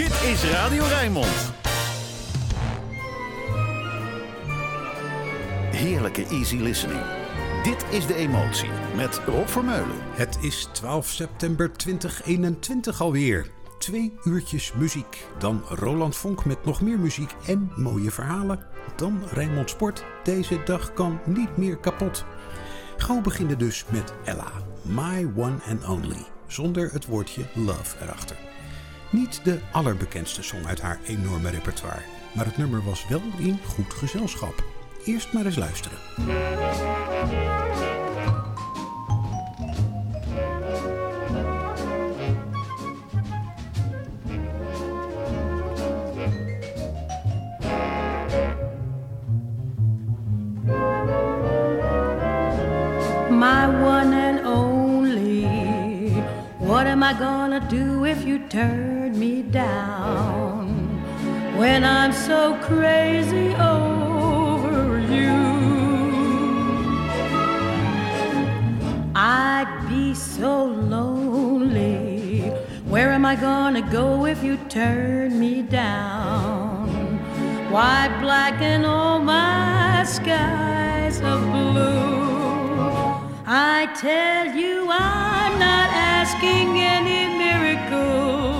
Dit is Radio Rijnmond. Heerlijke easy listening. Dit is De Emotie met Rob Vermeulen. Het is 12 september 2021 alweer. Twee uurtjes muziek. Dan Roland Vonk met nog meer muziek en mooie verhalen. Dan Rijnmond Sport. Deze dag kan niet meer kapot. Gauw beginnen dus met Ella. My One and Only. Zonder het woordje love erachter. Niet de allerbekendste song uit haar enorme repertoire. Maar het nummer was wel in goed gezelschap. Eerst maar eens luisteren. my one and only. What am I gonna do if you turn me down when I'm so crazy over you? I'd be so lonely. Where am I gonna go if you turn me down? Why blacken all my skies of blue? I tell you, I'm not asking any miracle.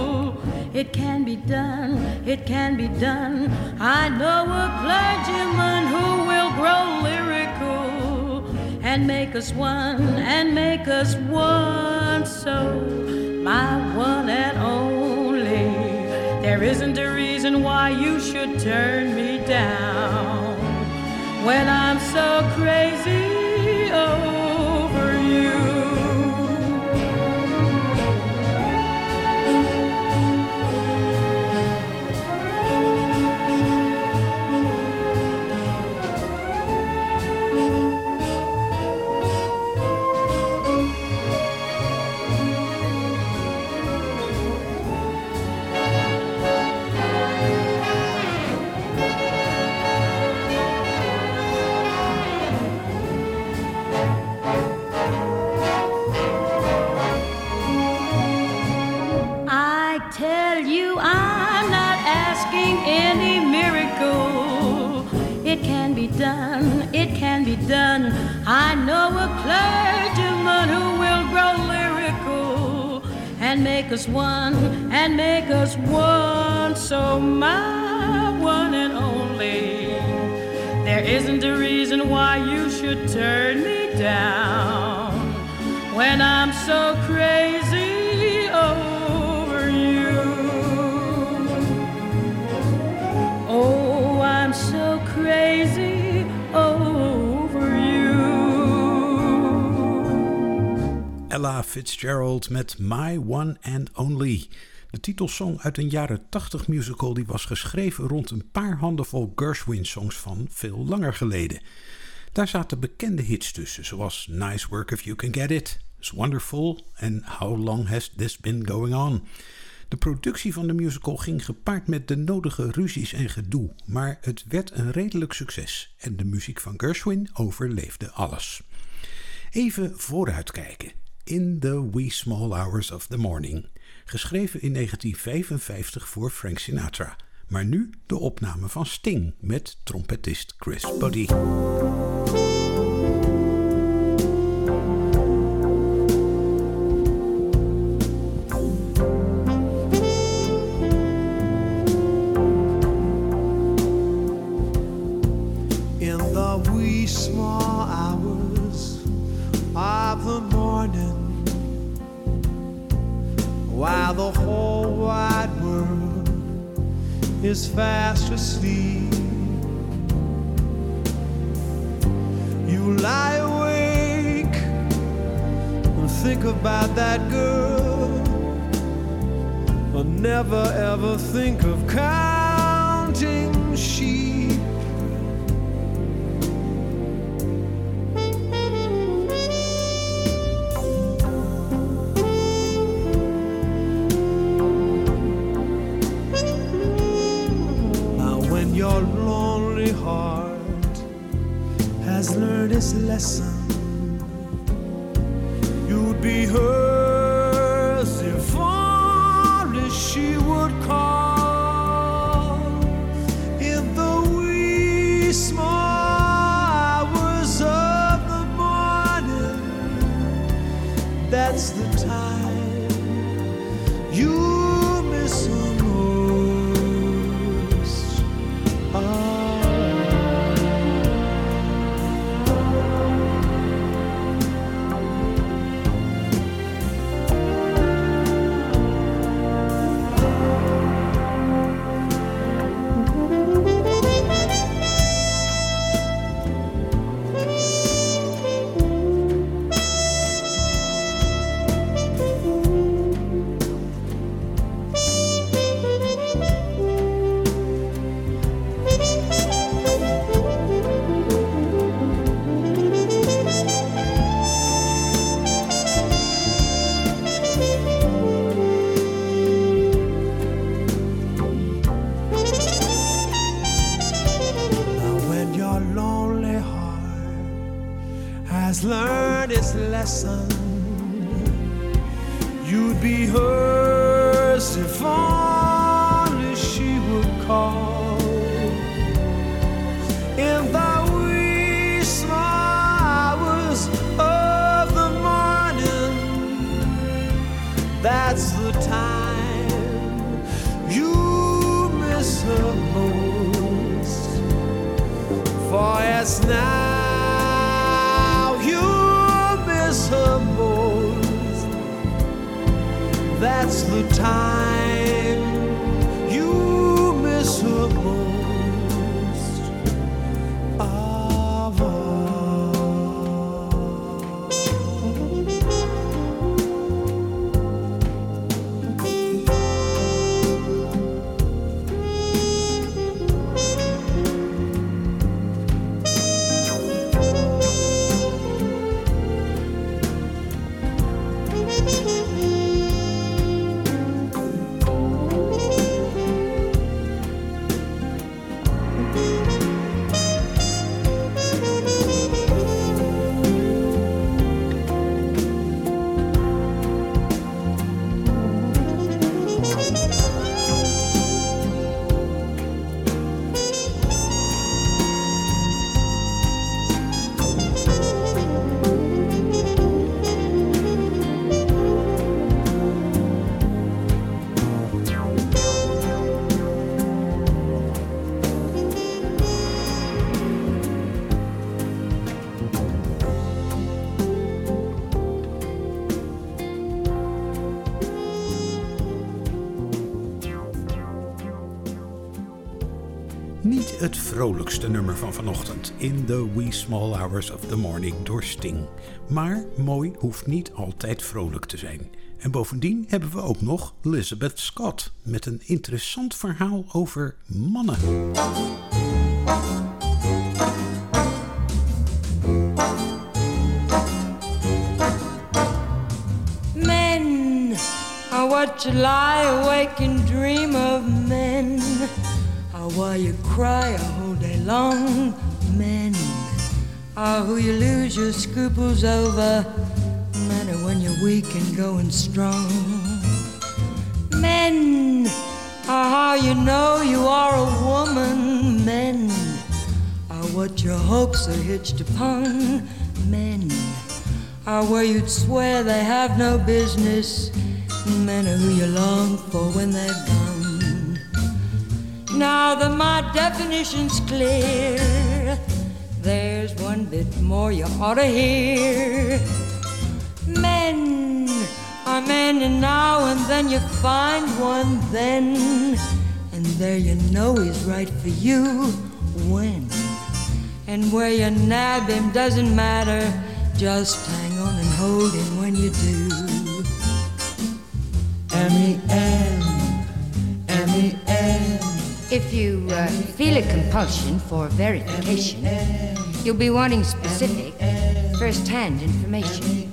It can be done, it can be done. I know a clergyman who will grow lyrical and make us one, and make us one. So, my one and only, there isn't a reason why you should turn me down when I'm so crazy. over make us one, and make us one. So, my one and only, there isn't a reason why you should turn me down when I'm so crazy Ella Fitzgerald met My One and Only. De titelsong uit een jaren 80 musical die was geschreven rond een paar handenvol Gershwin-songs van veel langer geleden. Daar zaten bekende hits tussen, zoals Nice Work If You Can Get It, It's Wonderful en How Long Has This Been Going On. De productie van de musical ging gepaard met de nodige ruzies en gedoe, maar het werd een redelijk succes en de muziek van Gershwin overleefde alles. Even vooruitkijken. In the Wee Small Hours of the Morning. Geschreven in 1955 voor Frank Sinatra. Maar nu de opname van Sting met trompetist Chris Buddy. Fast asleep. You lie awake and think about that girl. But never ever think of counting learned vrolijkste nummer van vanochtend in The Wee Small Hours of the Morning door Sting. Maar mooi hoeft niet altijd vrolijk te zijn. En bovendien hebben we ook nog Elizabeth Scott met een interessant verhaal over mannen. Men are what you lie awake and dream of. Men are why you cry long. Men are ah, who you lose your scruples over. Men when you're weak and going strong. Men are how you know you are a woman. Men are what your hopes are hitched upon. Men are where you'd swear they have no business. Men are who you long for when they're gone. Now that my definition's clear, there's one bit more you ought to hear. Men are men, and now and then you find one, then, and there you know he's right for you. When and where you nab him doesn't matter. Just hang on and hold him when you do. M-E-N, M-E-N. If you uh, feel a compulsion for verification, you'll be wanting specific, first hand information.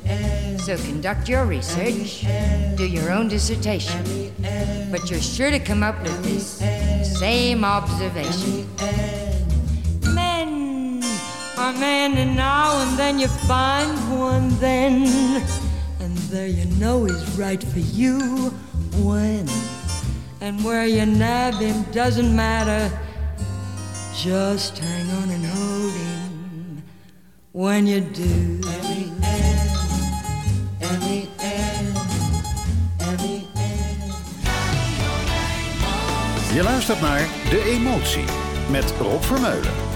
So conduct your research, do your own dissertation. But you're sure to come up with this same observation. Men are men, and now and then you find one, then, and there you know he's right for you. When and where you nab him doesn't matter. Just hang on and hold him when you do. Je luistert naar De Emotie met Rob Vermeulen.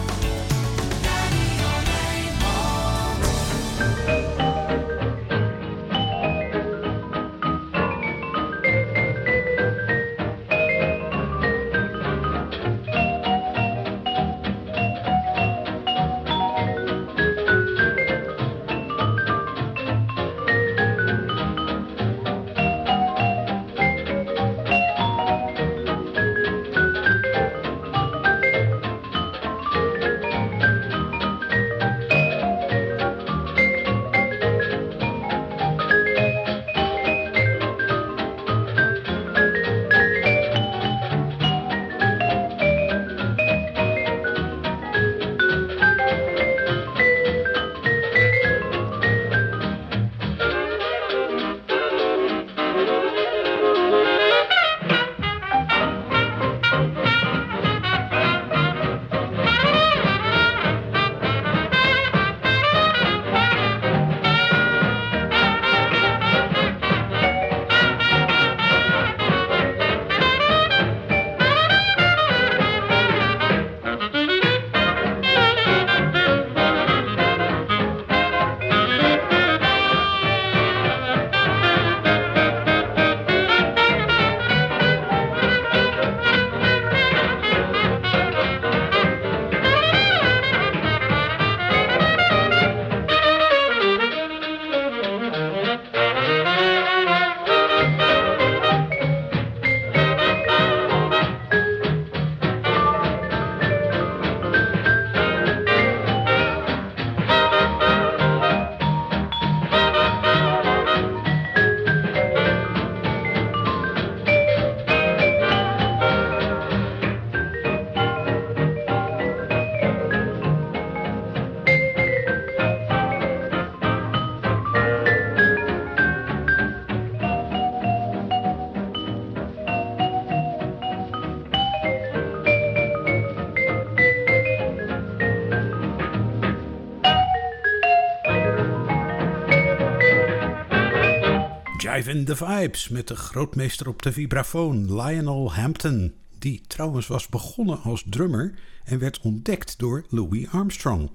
Livin' the Vibes met de grootmeester op de vibrafoon Lionel Hampton. Die trouwens was begonnen als drummer en werd ontdekt door Louis Armstrong.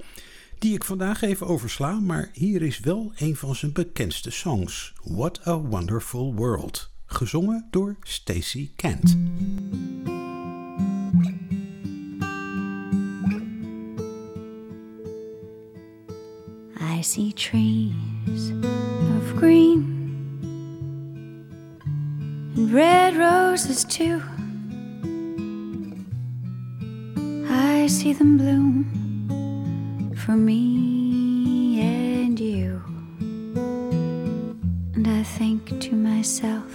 Die ik vandaag even oversla, maar hier is wel een van zijn bekendste songs. What a Wonderful World. Gezongen door Stacey Kent. I see trees of green and red roses too. I see them bloom for me and you. And I think to myself,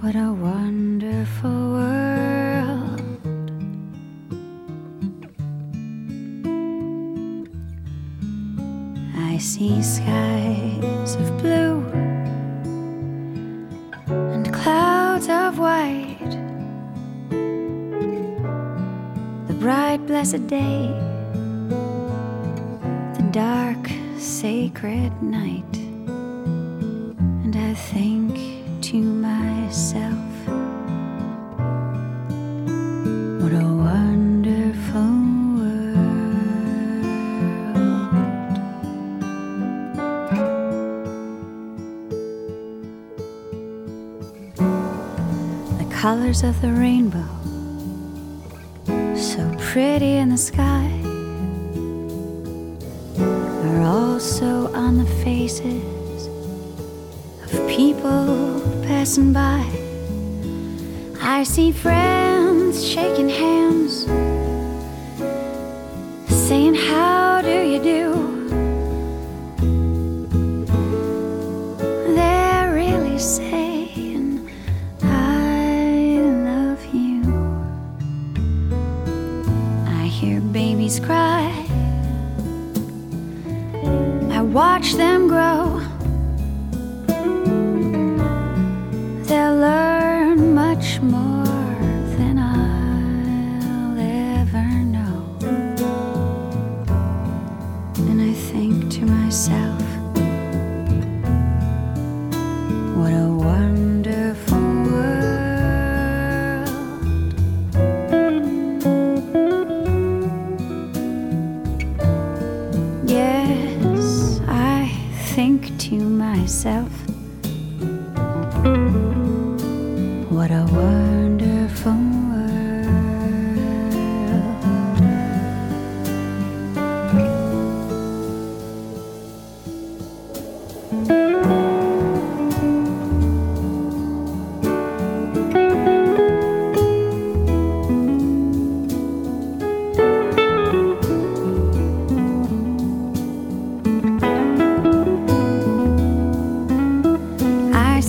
what a wonderful world. I see skies of blue and clouds of white. The bright, blessed day, the dark, sacred night. Colors of the rainbow, so pretty in the sky, are also on the faces of people passing by. I see friends shaking hands,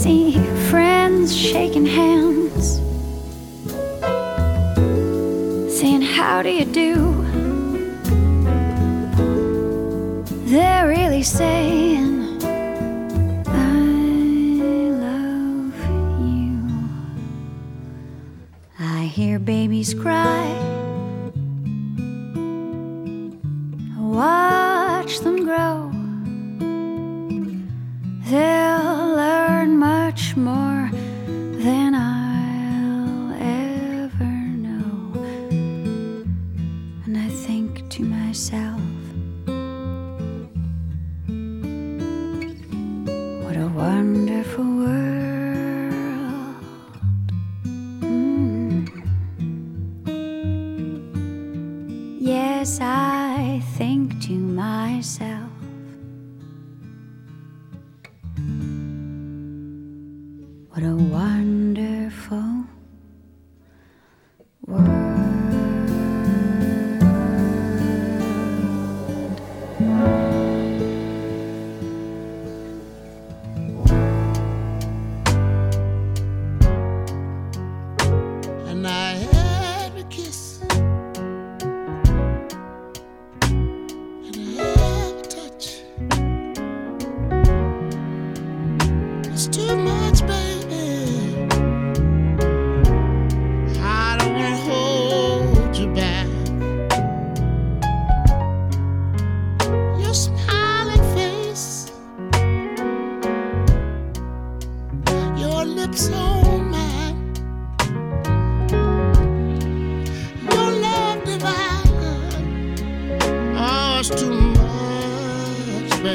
see friends shaking hands, saying, How do you do? They're really saying, I love you. I hear babies cry.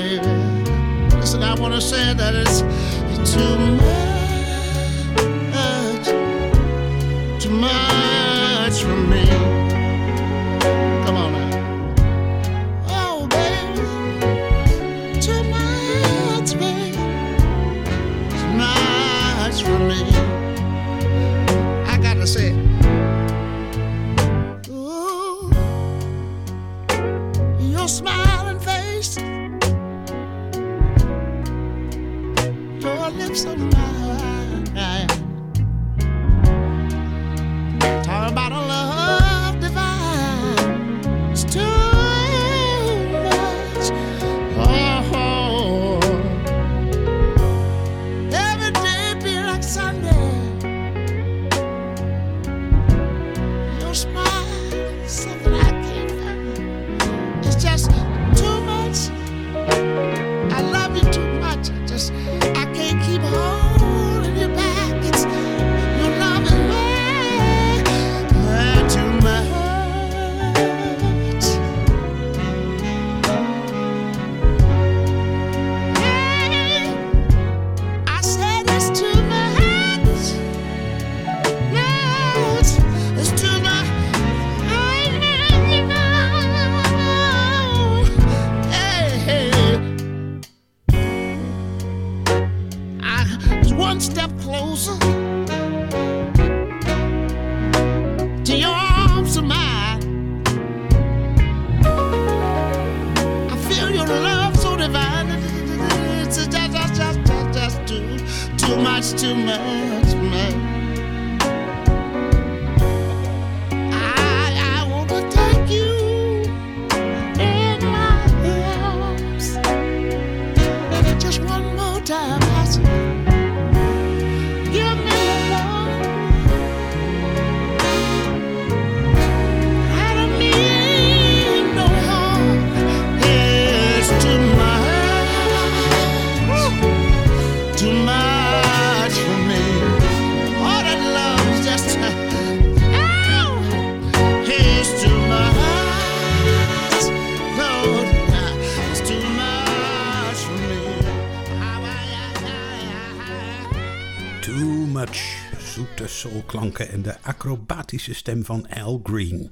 Listen, I want to say that it's too much. De stem van Al Green.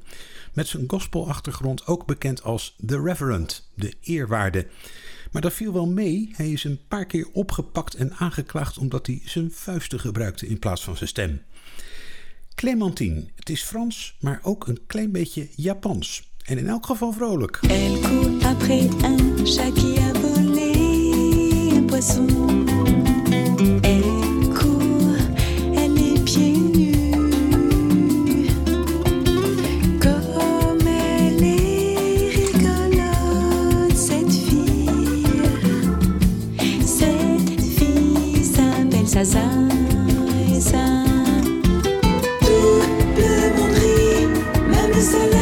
Met zijn gospelachtergrond ook bekend als The Reverend, de eerwaarde. Maar dat viel wel mee. Hij is een paar keer opgepakt en aangeklaagd omdat hij zijn vuisten gebruikte in plaats van zijn stem. Clementine. Het is Frans, maar ook een klein beetje Japans. En in elk geval vrolijk. Après poisson. Casa. Toute la monde rit, même le soleil.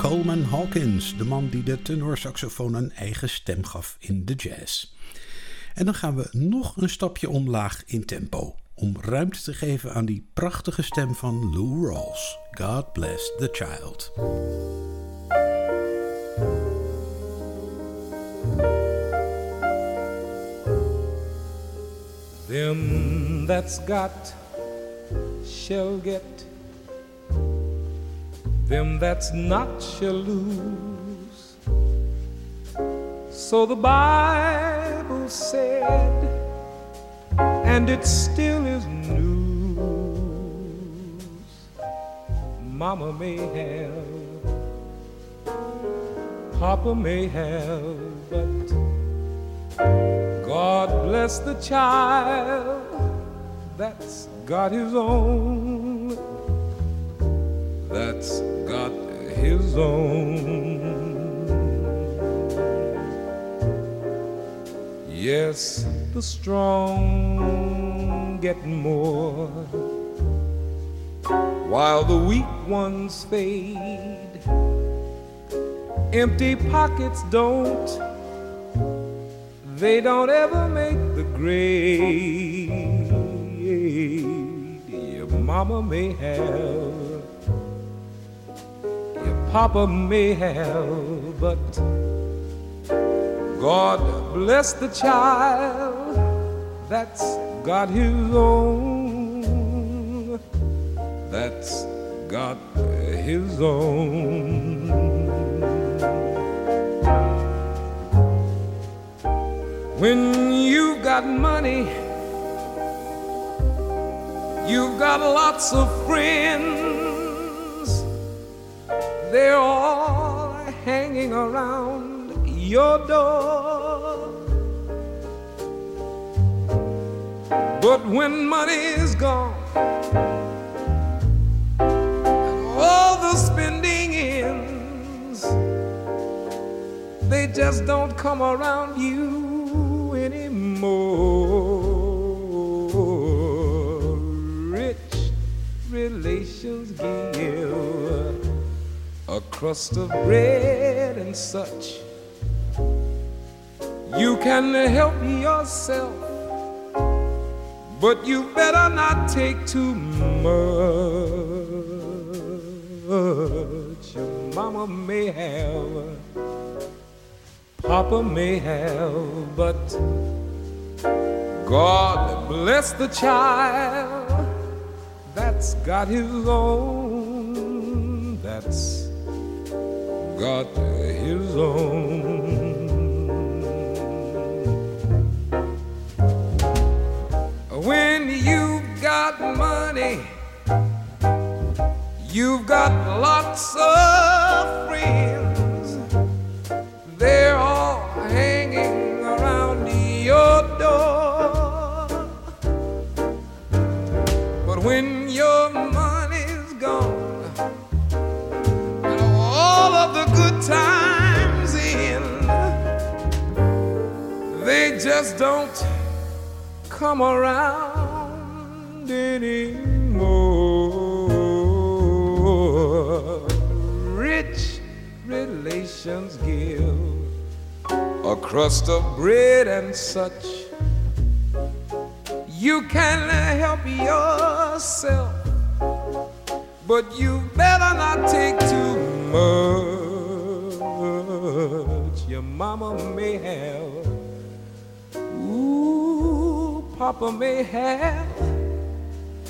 Coleman Hawkins, de man die de tenorsaxofoon een eigen stem gaf in de jazz. En dan gaan we nog een stapje omlaag in tempo, om ruimte te geven aan die prachtige stem van Lou Rawls. God bless the child. Them that's got shall get them that's not shall lose. So the Bible said, and it still is news. Mama may have, Papa may have, but God bless the child that's got his own. That's his own. Yes, the strong get more, while the weak ones fade. Empty pockets don't, they don't ever make the grade. Your mama may have Papa may have, but God bless the child that's got his own. That's got his own. When you've got money, you've got lots of friends. They're all hanging around your door. But when money's gone and all the spending ends, they just don't come around you anymore. Rich relations give crust of bread and such. You can help yourself, but you better not take too much. Your mama may have, Papa may have, but God bless the child that's got his own. Got his own. When you've got money, you've got lots of just don't come around anymore. Rich relations give a crust of bread and such. You can help yourself, but you better not take too much. Your mama may have. Papa may have,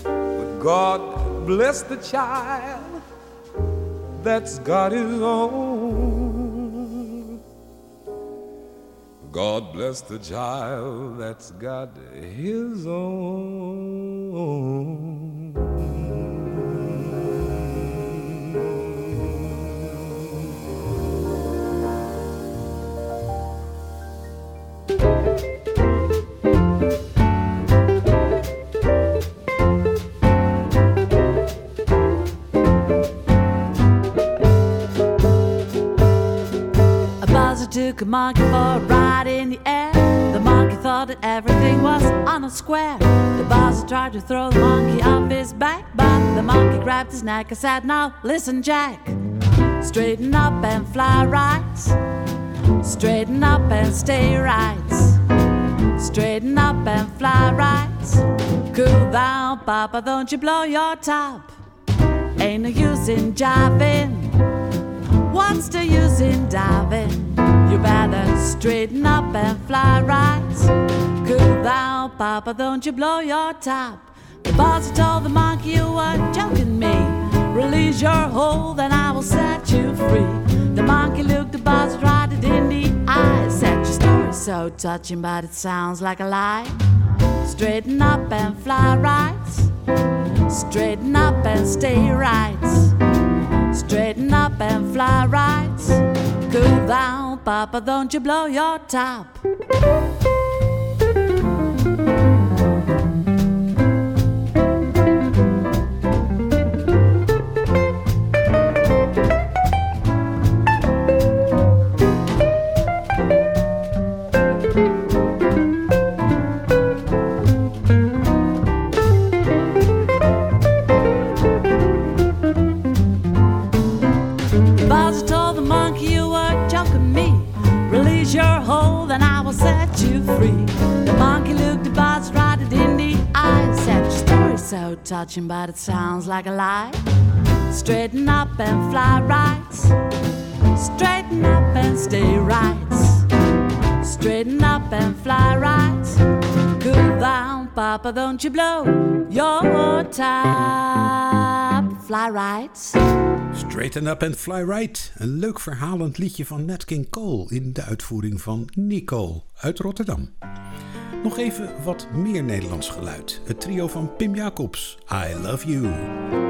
but God bless the child that's got his own. God bless the child that's got his own. Took a monkey for a ride in the air. The monkey thought that everything was on a square. The boss tried to throw the monkey off his back, but the monkey grabbed his neck and said, Now listen, Jack. Straighten up and fly right. Straighten up and stay right. Straighten up and fly right. Cool down, Papa, don't you blow your top. Ain't no use in jiving. What's the use in diving? You better straighten up and fly right. Cool down, Papa, don't you blow your top. The boss told the monkey you were joking me. Release your hold and I will set you free. The monkey looked the boss right in the eye. Said your story's so touching, but it sounds like a lie. Straighten up and fly right. Straighten up and stay right. Straighten up and fly right. Cool down, Papa, don't you blow your top. Touching, but it sounds like a lie. Straighten up and fly right. Straighten up and stay right. Straighten up and fly right. Cool down, Papa, don't you blow your top. Fly right. Straighten Up and Fly Right. Een leuk verhalend liedje van Nat King Cole in de uitvoering van Nicole uit Rotterdam. Nog even wat meer Nederlands geluid. Het trio van Pim Jacobs, I Love You.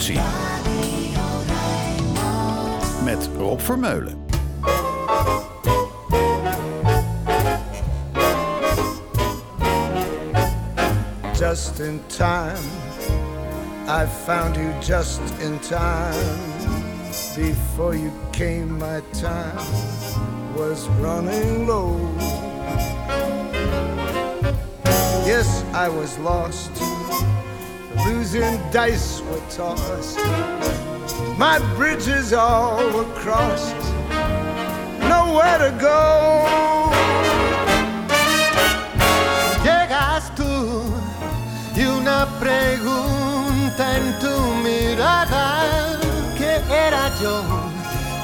Emotie. Met Rob Vermeulen. Just in time, I found you just in time. Before you came, my time was running low. Yes, I was lost. Losing dice were tossed. My bridges all were crossed. Nowhere to go. Llegas tú y una pregunta en tu mirada. ¿Qué era yo?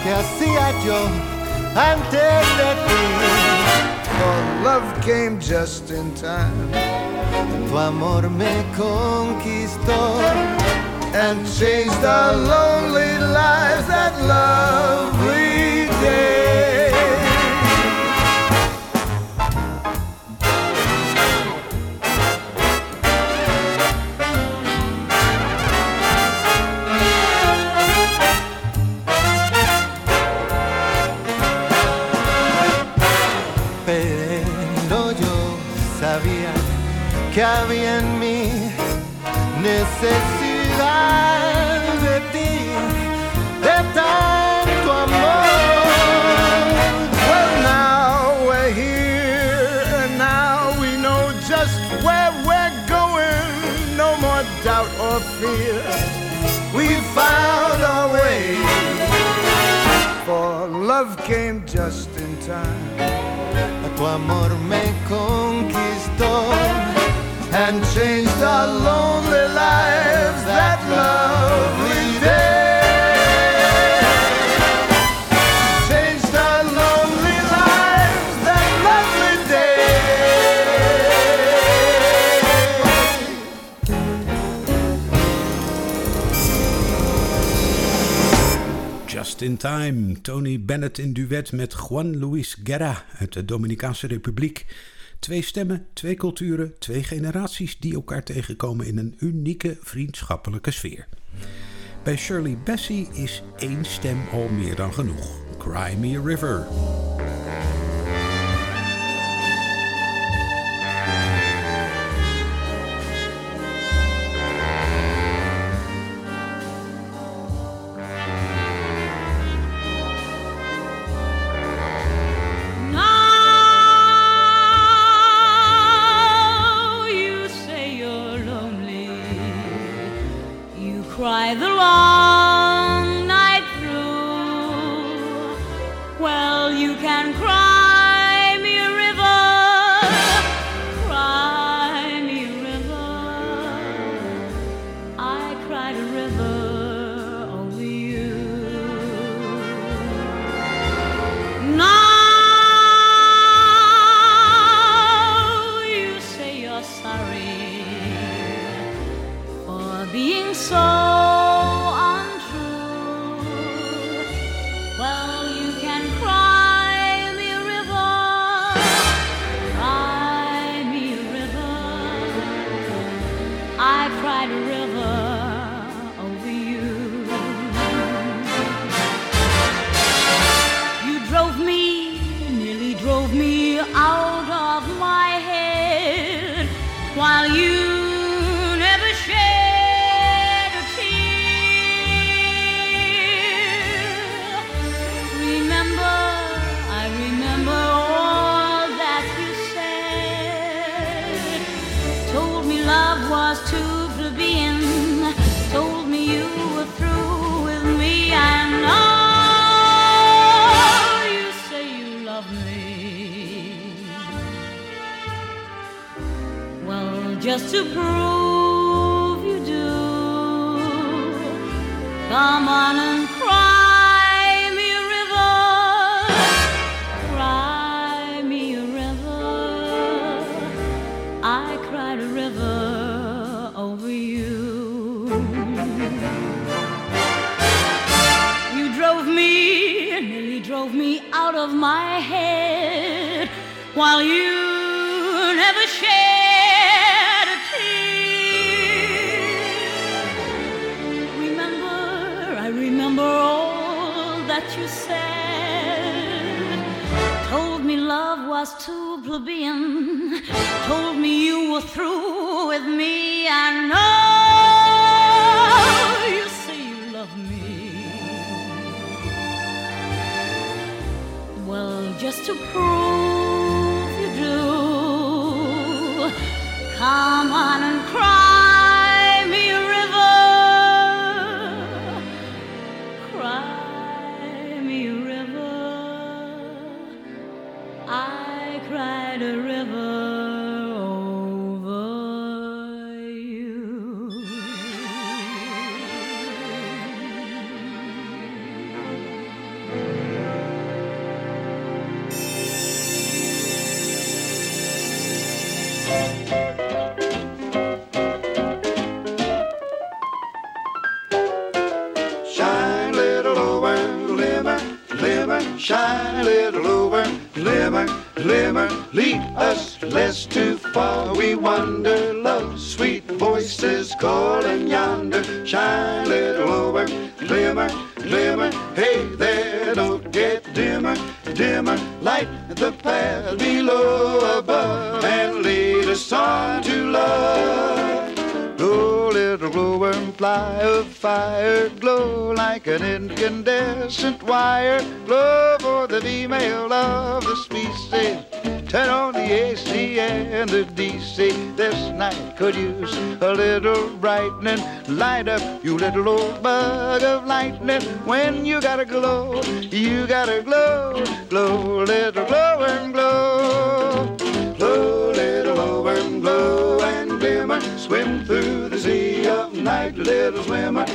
¿Qué hacía yo antes de ti? For love came just in time. Tu amor me conquistó and changed our lonely lives that lovely day. Necesidad de ti, tanto amor. Well, now we're here, and now we know just where we're going. No more doubt or fear. We found our way. For love came just in time. Tu amor me and changed our lonely lives that lovely day. Lonely lives that lovely day. Just in Time, Tony Bennett in duet met Juan Luis Guerra uit de Dominicaanse Republiek. Twee stemmen, twee culturen, twee generaties die elkaar tegenkomen in een unieke vriendschappelijke sfeer. Bij Shirley Bassey is één stem al meer dan genoeg. Cry a River. Cry the long just to prove you do, come on and cry me a river, cry me a river. I cried a river over you. You drove me, nearly drove me out of my head while you Told me you were through with me. I know you say you love me. Well, just to prove you do, come on and cry little bug of lightning. When you gotta glow, you gotta glow. Glow, little glowworm, glow. Glow, little glowworm, glow and glimmer. Swim through the sea of night, little swimmer.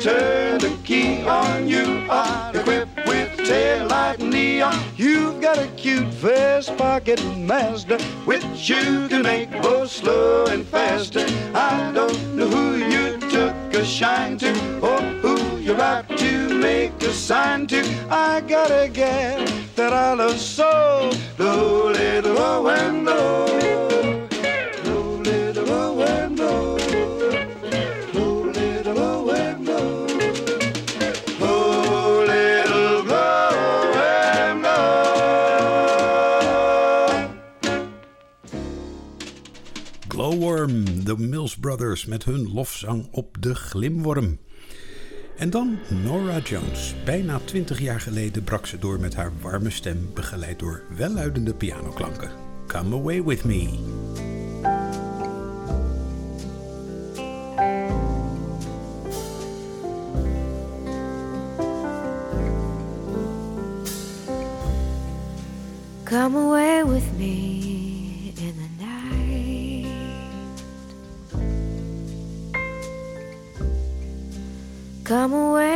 Turn the key on. You are equipped with tail light neon. You've got a cute vest pocket master, which you can make both slow and faster. I don't know who you took a shine to, or who you're about to make a sign to. I got a gal that I love so. Low, little low. Low, Mills Brothers met hun lofzang op de glimworm. En dan Nora Jones. Bijna 20 jaar geleden brak ze door met haar warme stem, begeleid door welluidende pianoklanken. Come away with me. Come away with Come away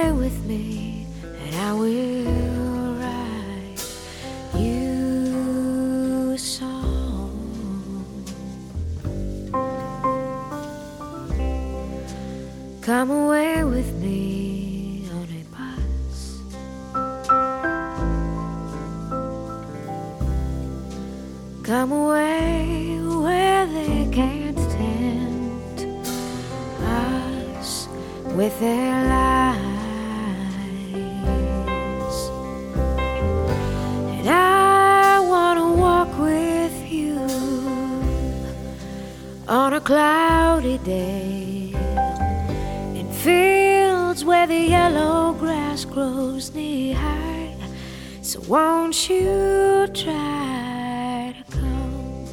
won't you try to come,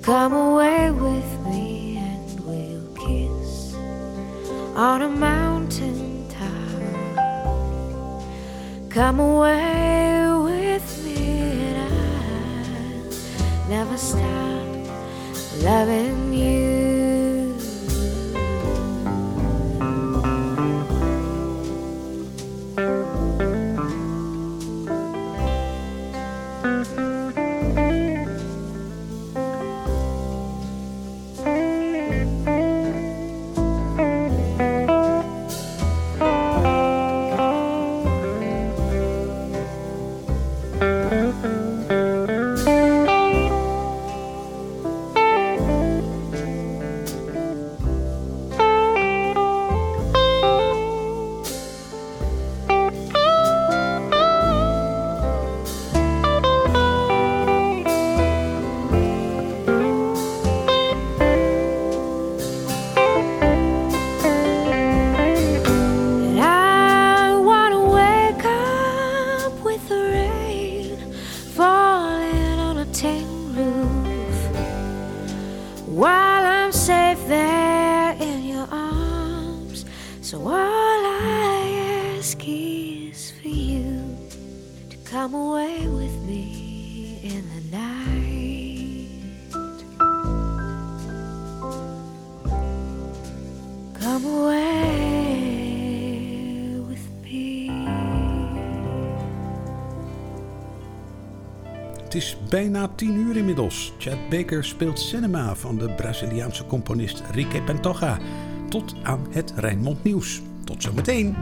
come away with me and we'll kiss on a mountain top. Come away with me and I'll never stop loving with me in the night. Come away with me. Het is bijna tien uur inmiddels. Chad Baker speelt cinema van de Braziliaanse componist Rique Pantoja. Tot aan het Rijnmond Nieuws. Tot zometeen.